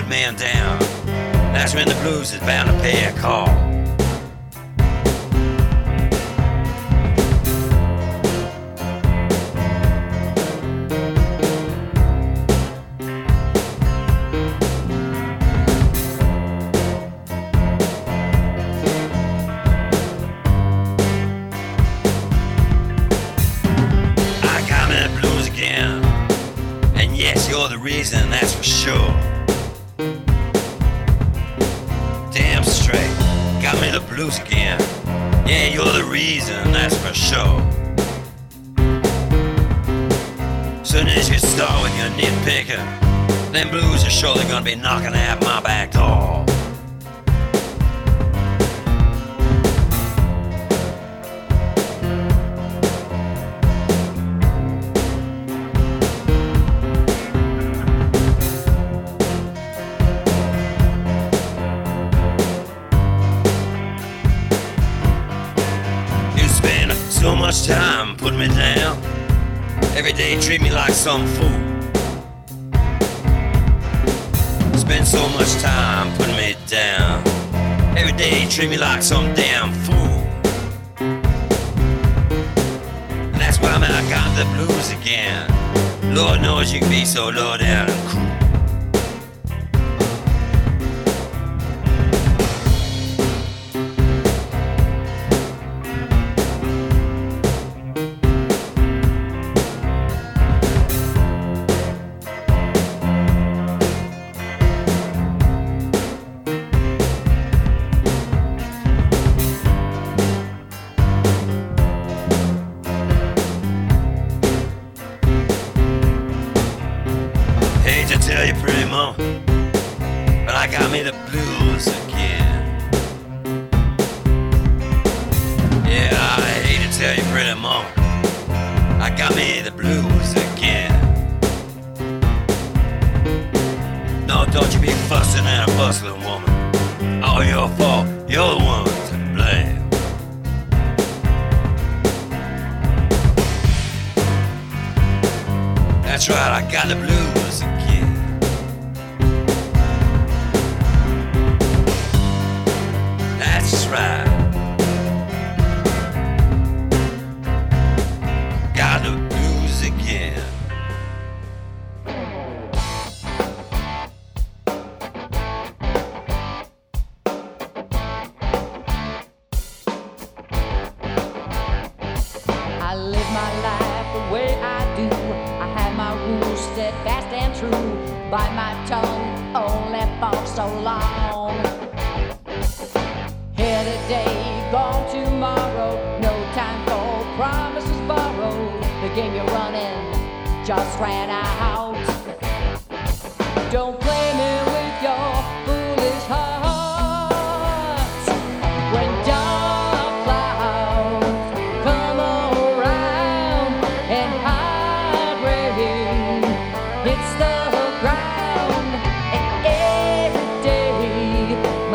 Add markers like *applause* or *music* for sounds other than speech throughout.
good man down. That's when the blues is bound to pay a call.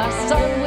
my son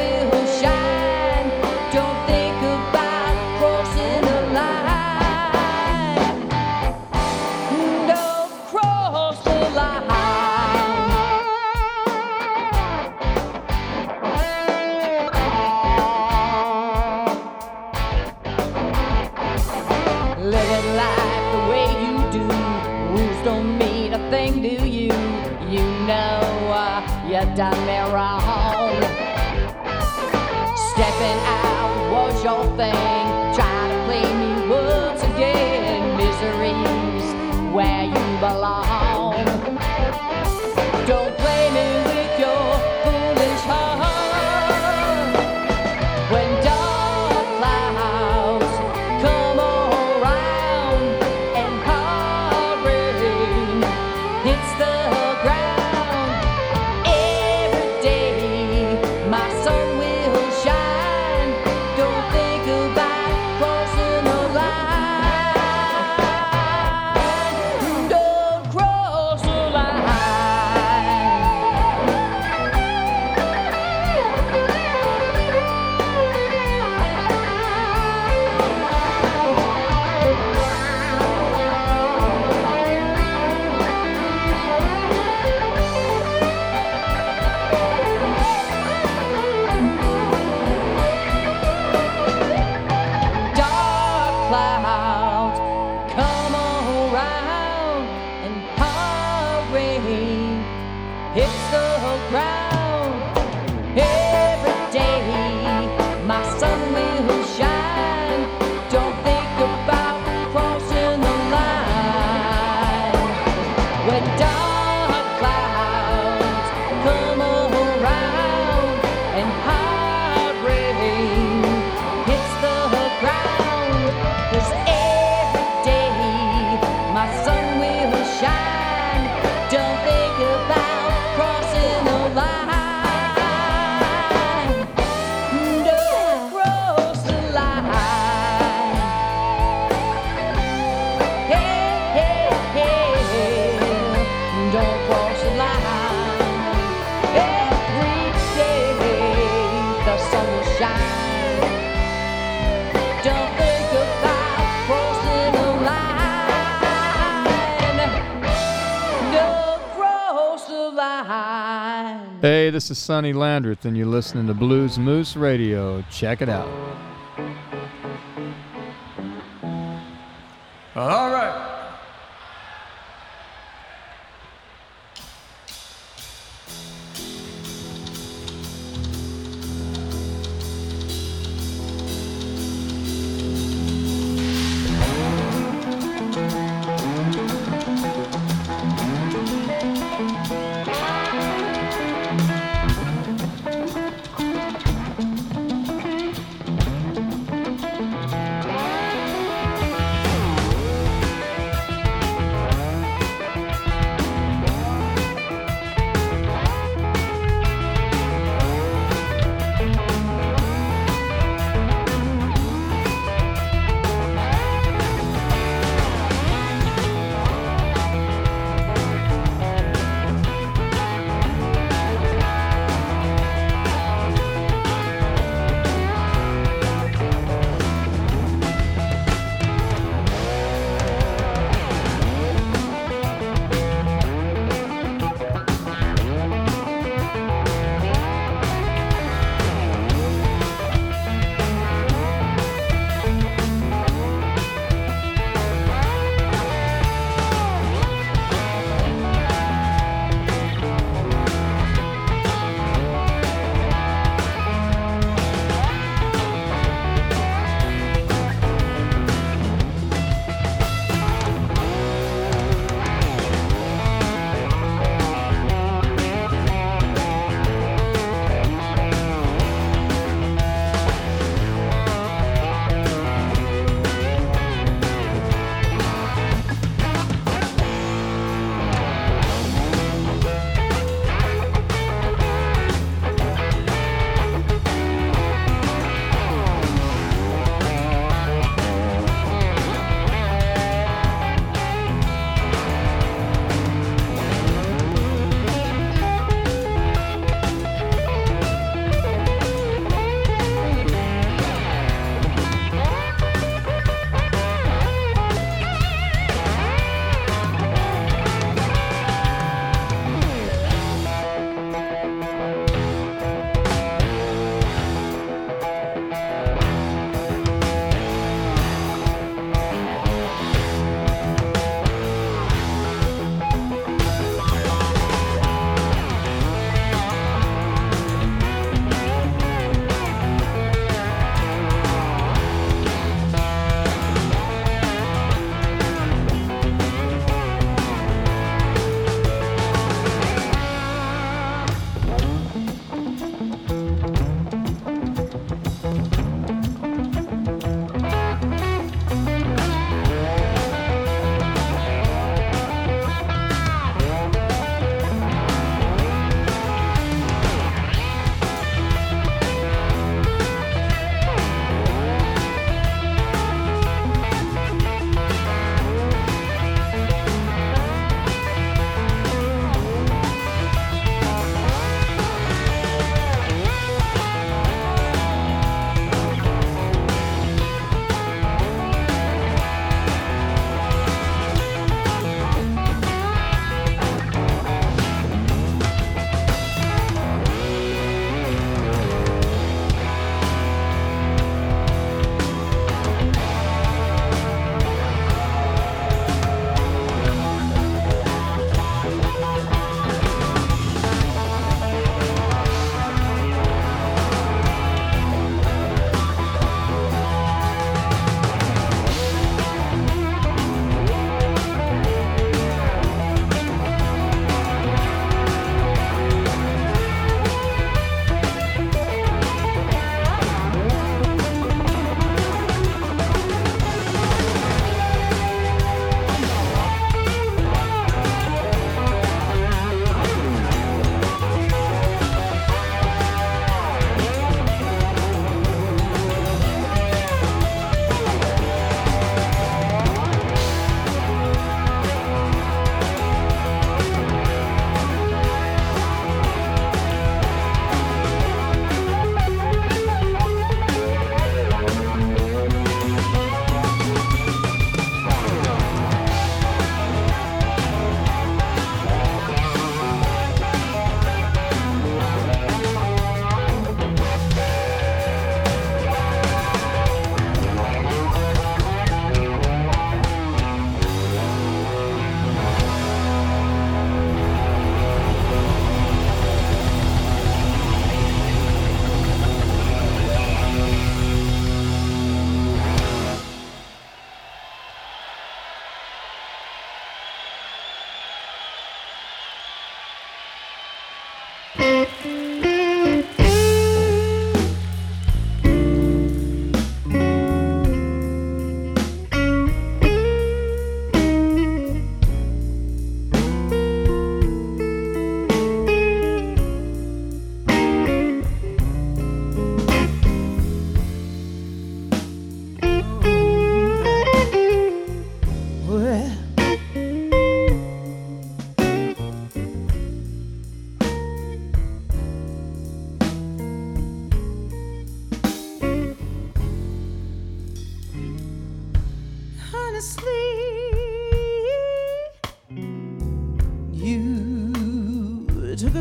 this is Sonny Landreth, and you're listening to Blues Moose Radio. Check it out.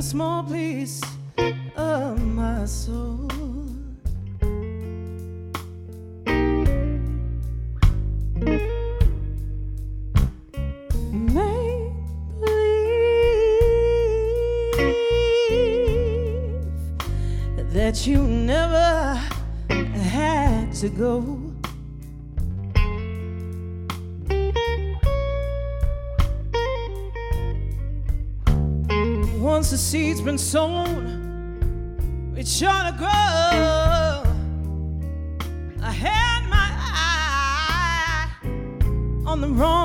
small piece of my soul. that you never had to go. the seed's been sown, it's sure to grow. I had my eye on the wrong.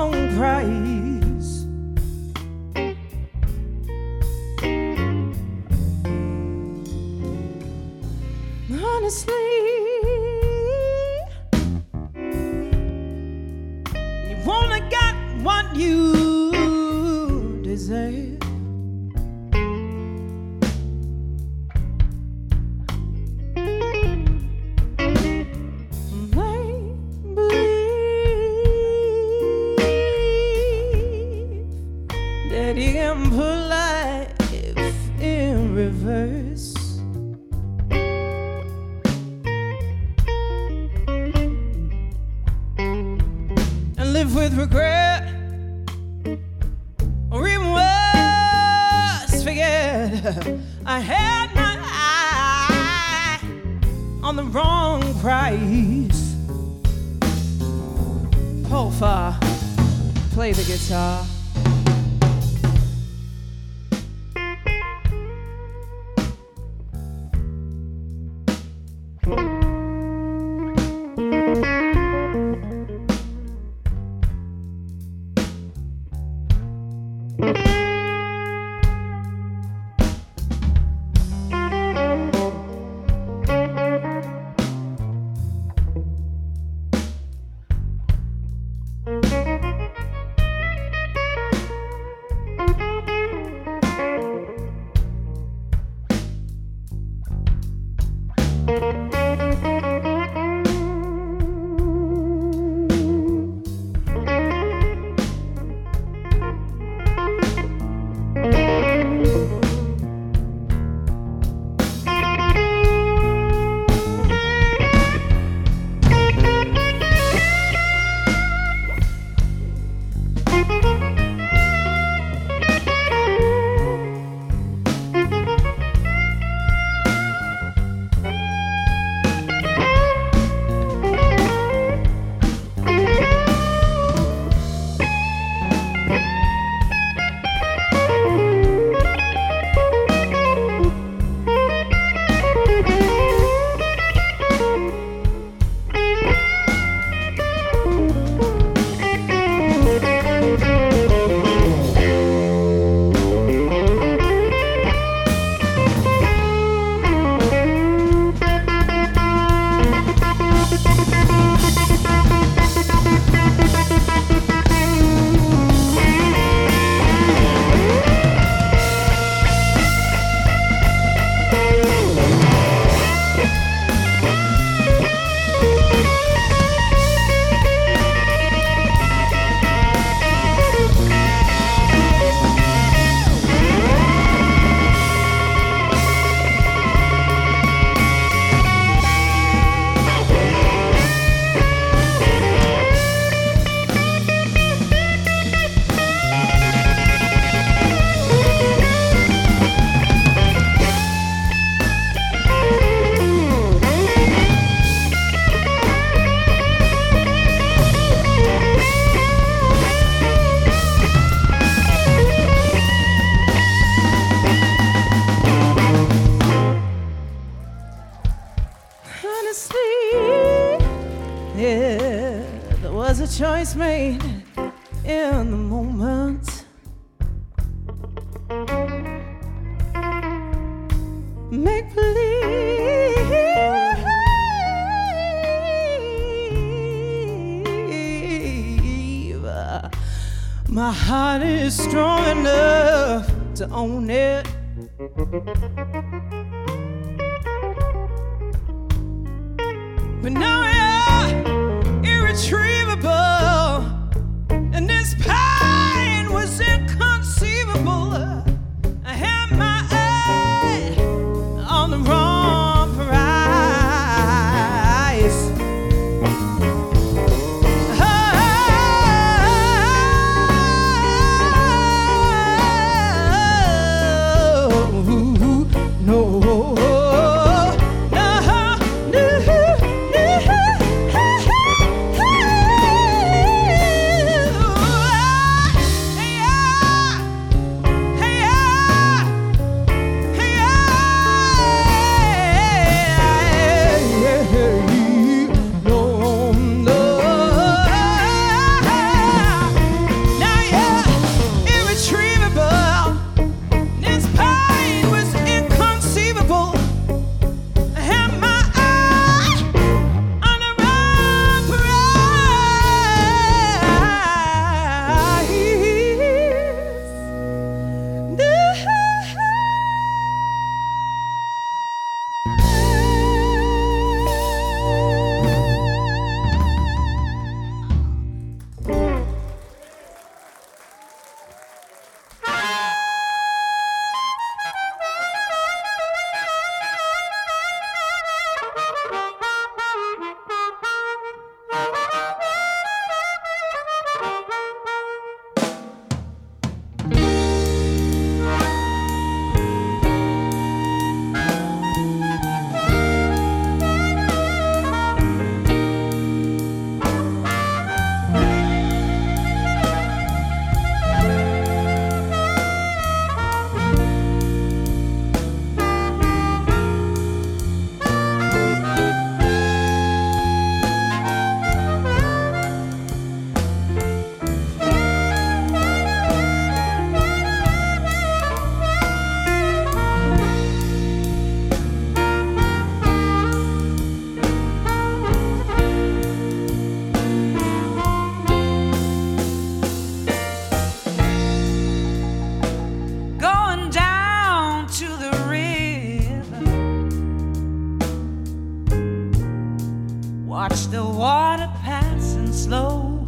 Watch the water passing slow.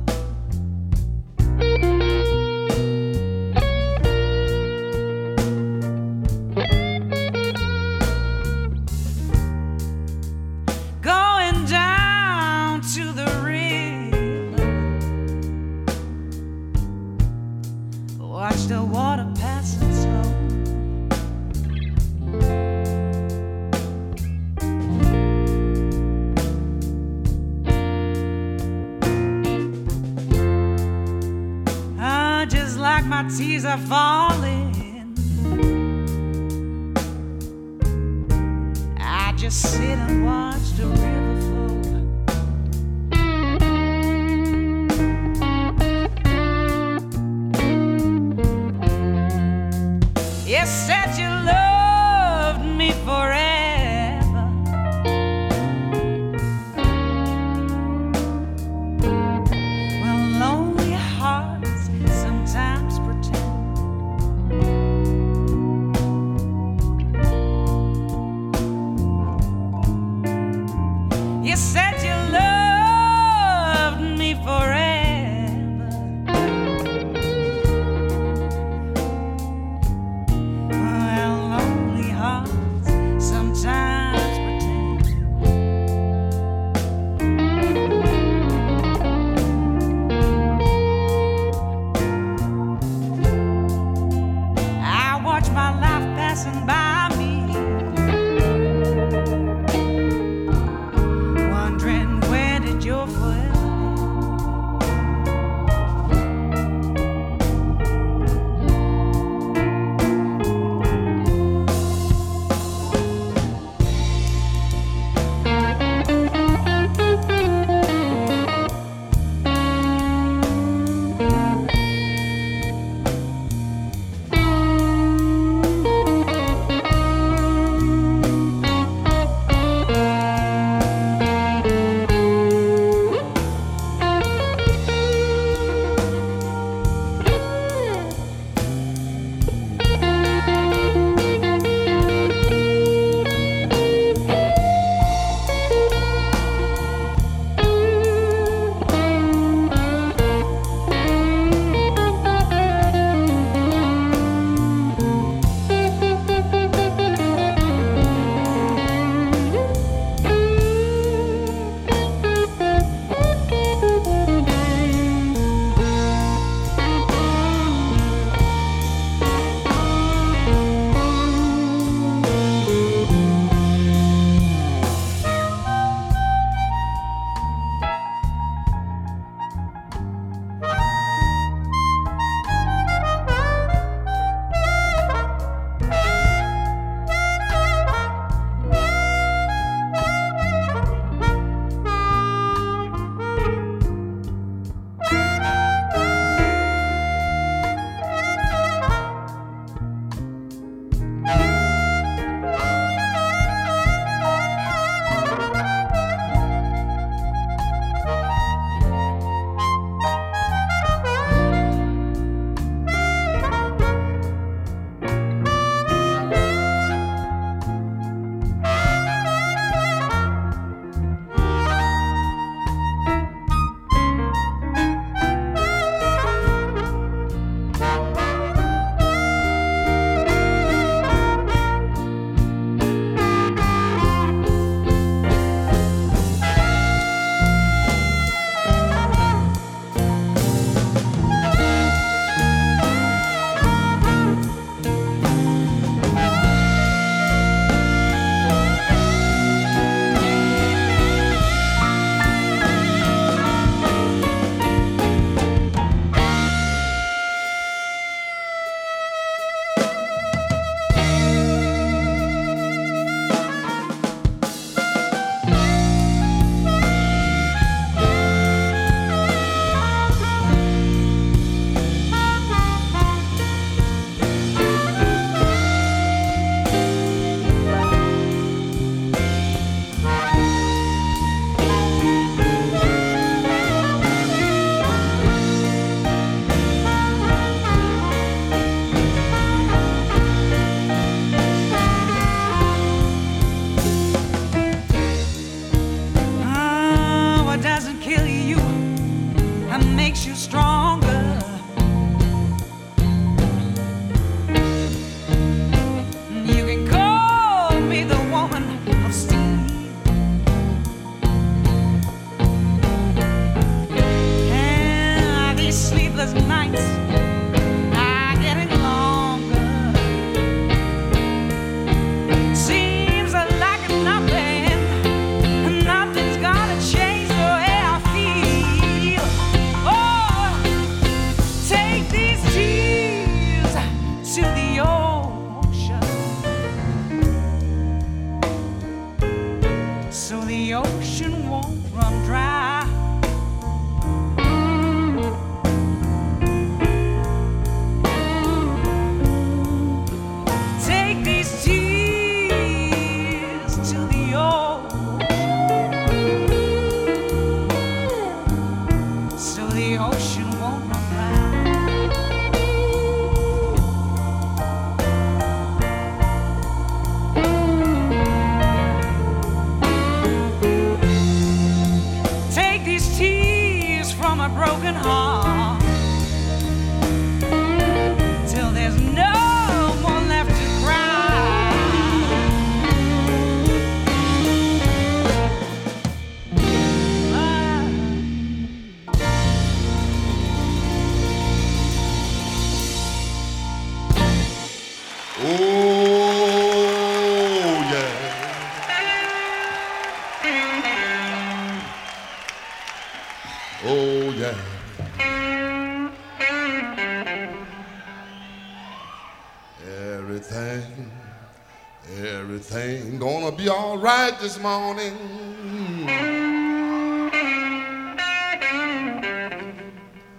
This morning.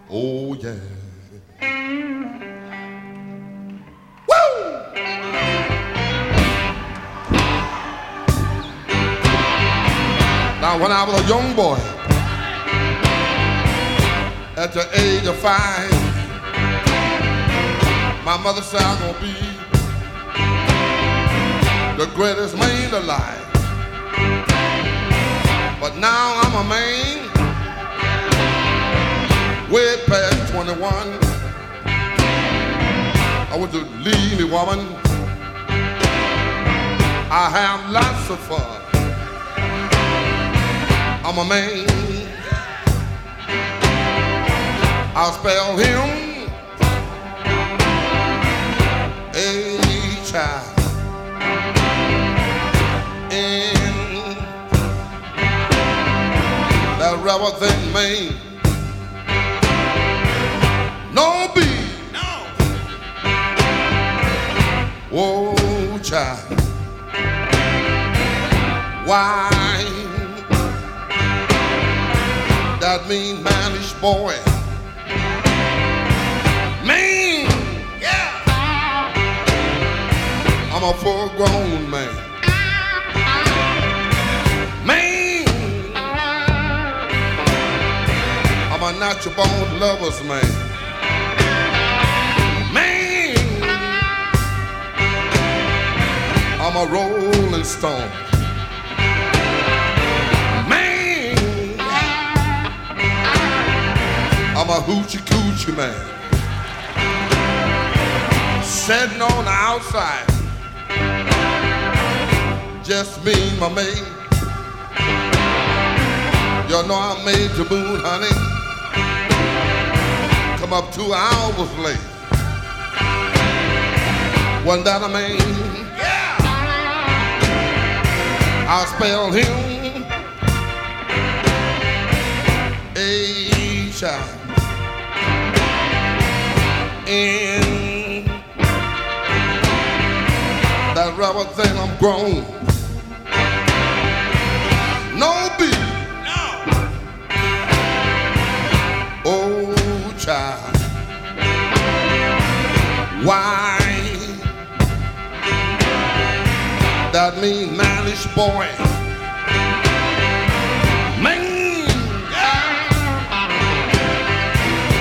Oh, yeah. Now, when I was a young boy, at the age of five, my mother said I'm gonna be the greatest man alive. But now I'm a man, way past 21. I want to leave me, woman. I have lots of fun. I'm a man. I'll spell him a child. Rubber thing made no B. Whoa, child. Why? That mean mannish boy. Man, yeah. I'm a full grown man. Man, I'm a natural born lover's man. Man, I'm a rolling stone. Man, I'm a hoochie coochie man. Sitting on the outside, just me my maid. You know I made the moon, honey. Come up two hours late. Wasn't that a man? Yeah. I spelled him a child. In that rubber thing, I'm grown. That mean mannish boy. Man,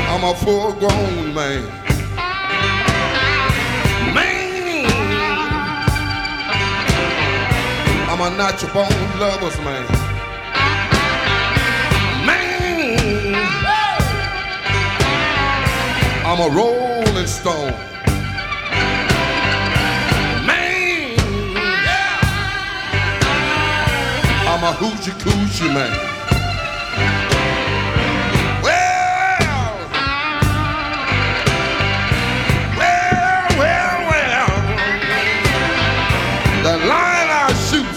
I'm a full grown man. Man, I'm a natural born lover's man. Man, I'm a rolling stone. Line I shoot,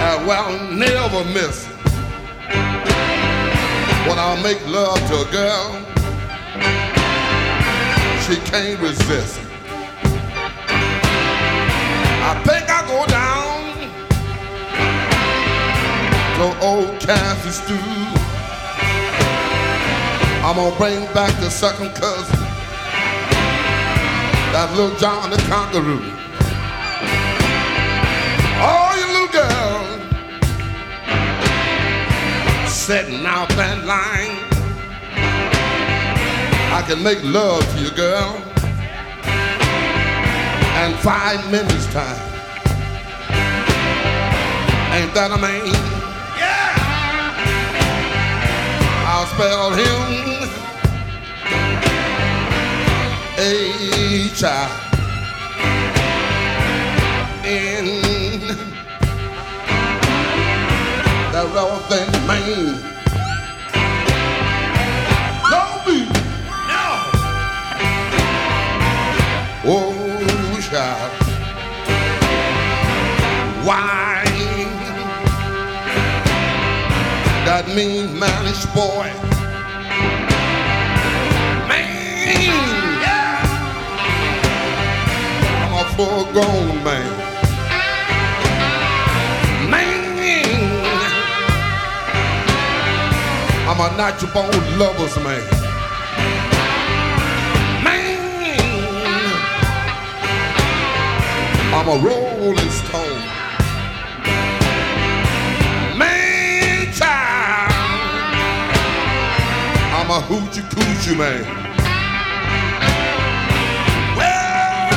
I will never miss. When I make love to a girl, she can't resist. Old Kansas stew. I'm gonna bring back the second cousin, that little John the Conqueror. All you little girls setting out that line. I can make love to you, girl, in five minutes time. Ain't that a man? I'll spell him H I N. That relevant man. No me. No. Oh. Why? Mean mannish boy. Man. Yeah. I'm a full grown man. Man. I'm a natural born lover's man. Man. I'm a rolling A hoochie coochie man. Well,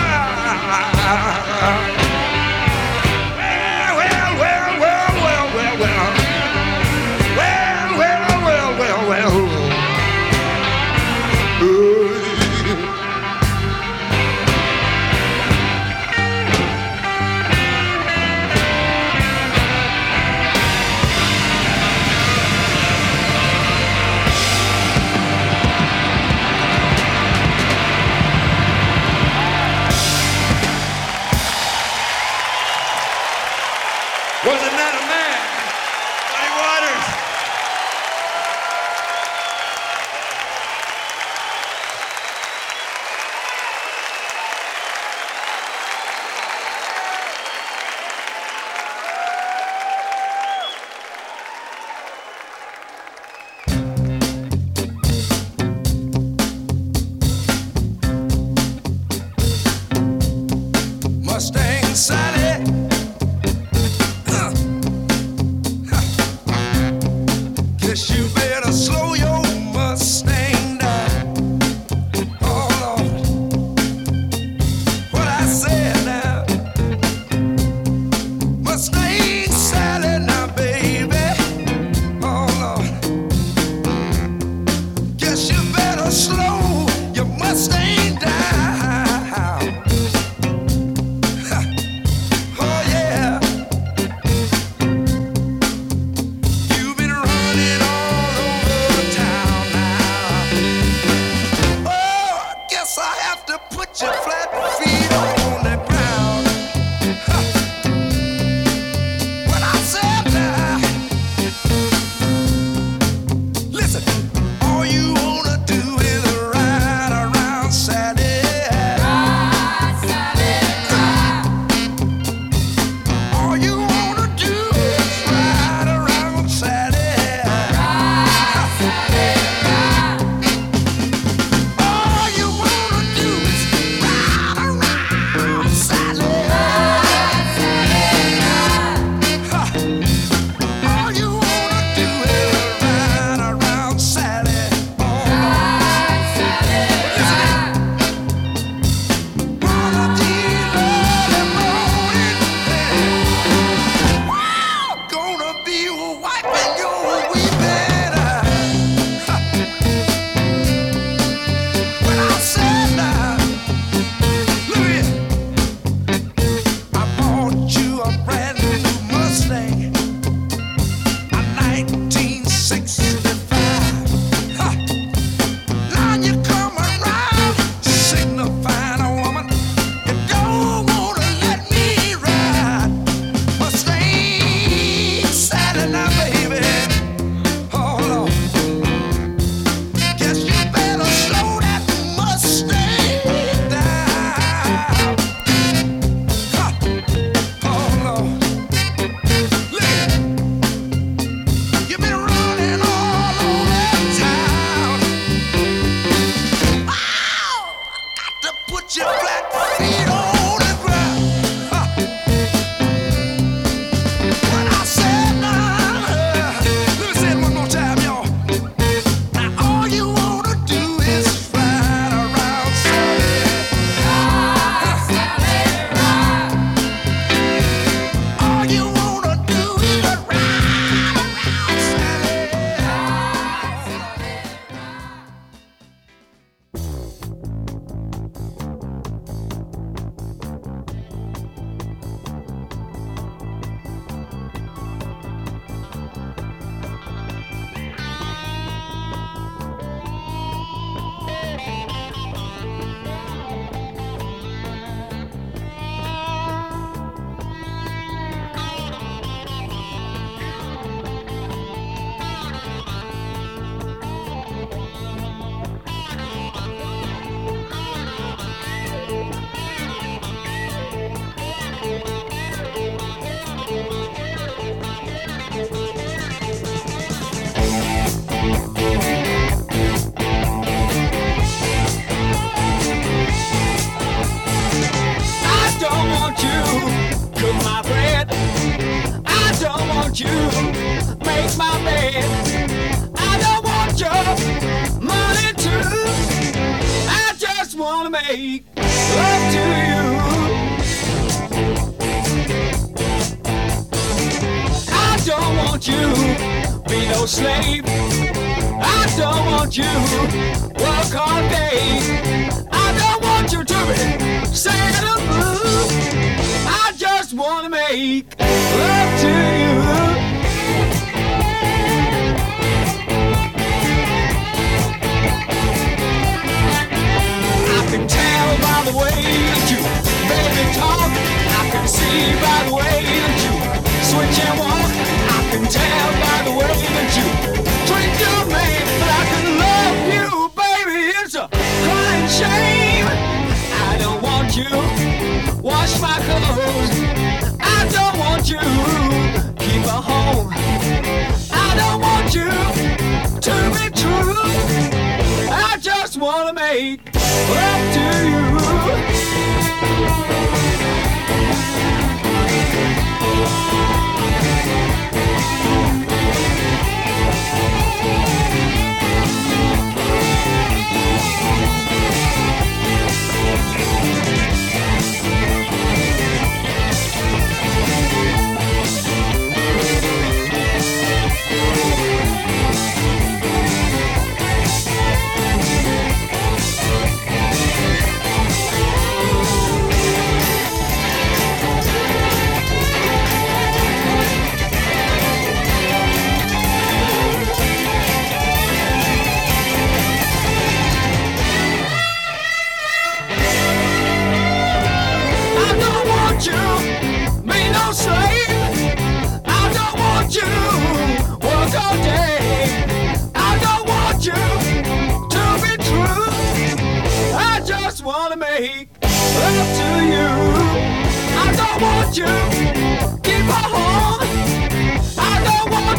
take up to you.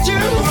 you.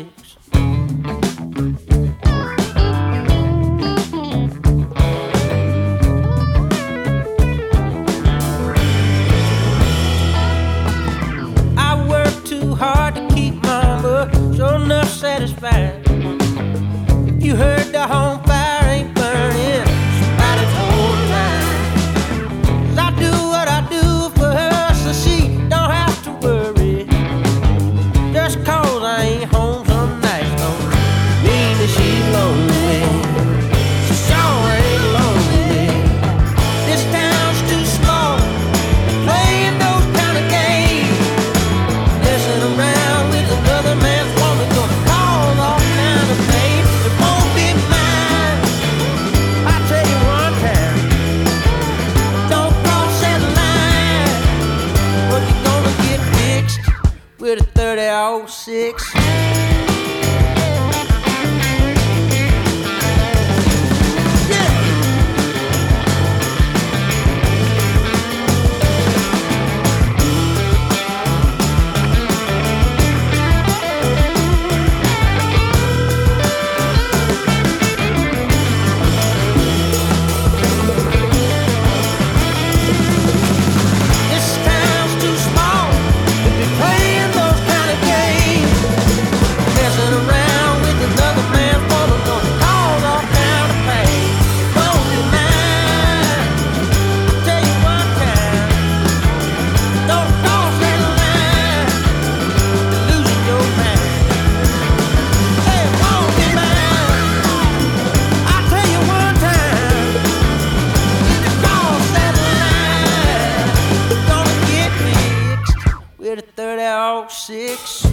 I work too hard to keep sure enough satisfied. You heard the home six.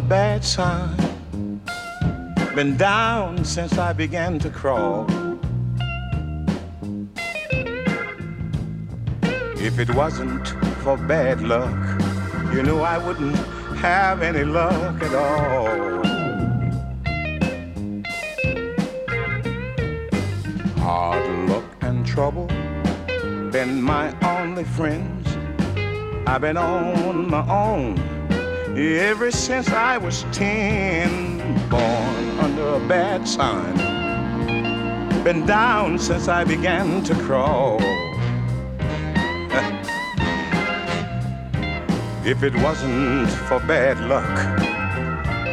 A bad sign. Been down since I began to crawl. If it wasn't for bad luck, you know I wouldn't have any luck at all. Hard luck and trouble been my only friends. I've been on my own ever since I was ten, born under a bad sign. Been down since I began to crawl. *laughs* if it wasn't for bad luck,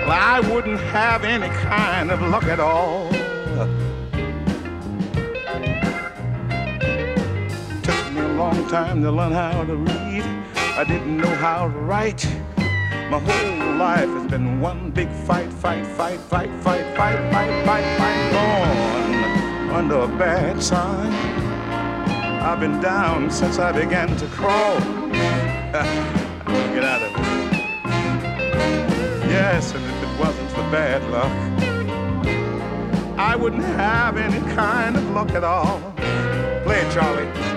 well, I wouldn't have any kind of luck at all. *laughs* Took me a long time to learn how to read. I didn't know how to write. My whole life has been one big fight, fight, fight, fight, fight, fight, fight, fight, fight, gone under a bad sign. I've been down since I began to crawl. *laughs* Get out of it. Yes, and if it wasn't for bad luck, I wouldn't have any kind of luck at all. Play it, Charlie.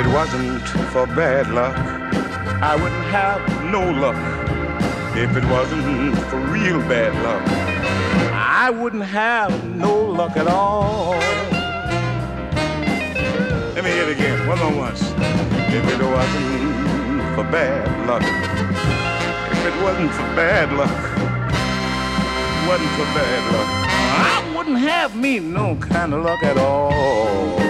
It wasn't for bad luck, I wouldn't have no luck. If it wasn't for real bad luck, I wouldn't have no luck at all. Let me hear it again, one more once. If it wasn't for bad luck, if it wasn't for bad luck, wasn't for bad luck, I wouldn't have me no kind of luck at all.